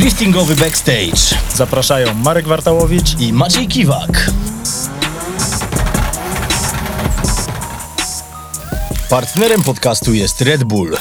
Driftingowy Backstage Zapraszają Marek Wartałowicz i Maciej Kiwak. Partnerem podcastu jest Red Bull.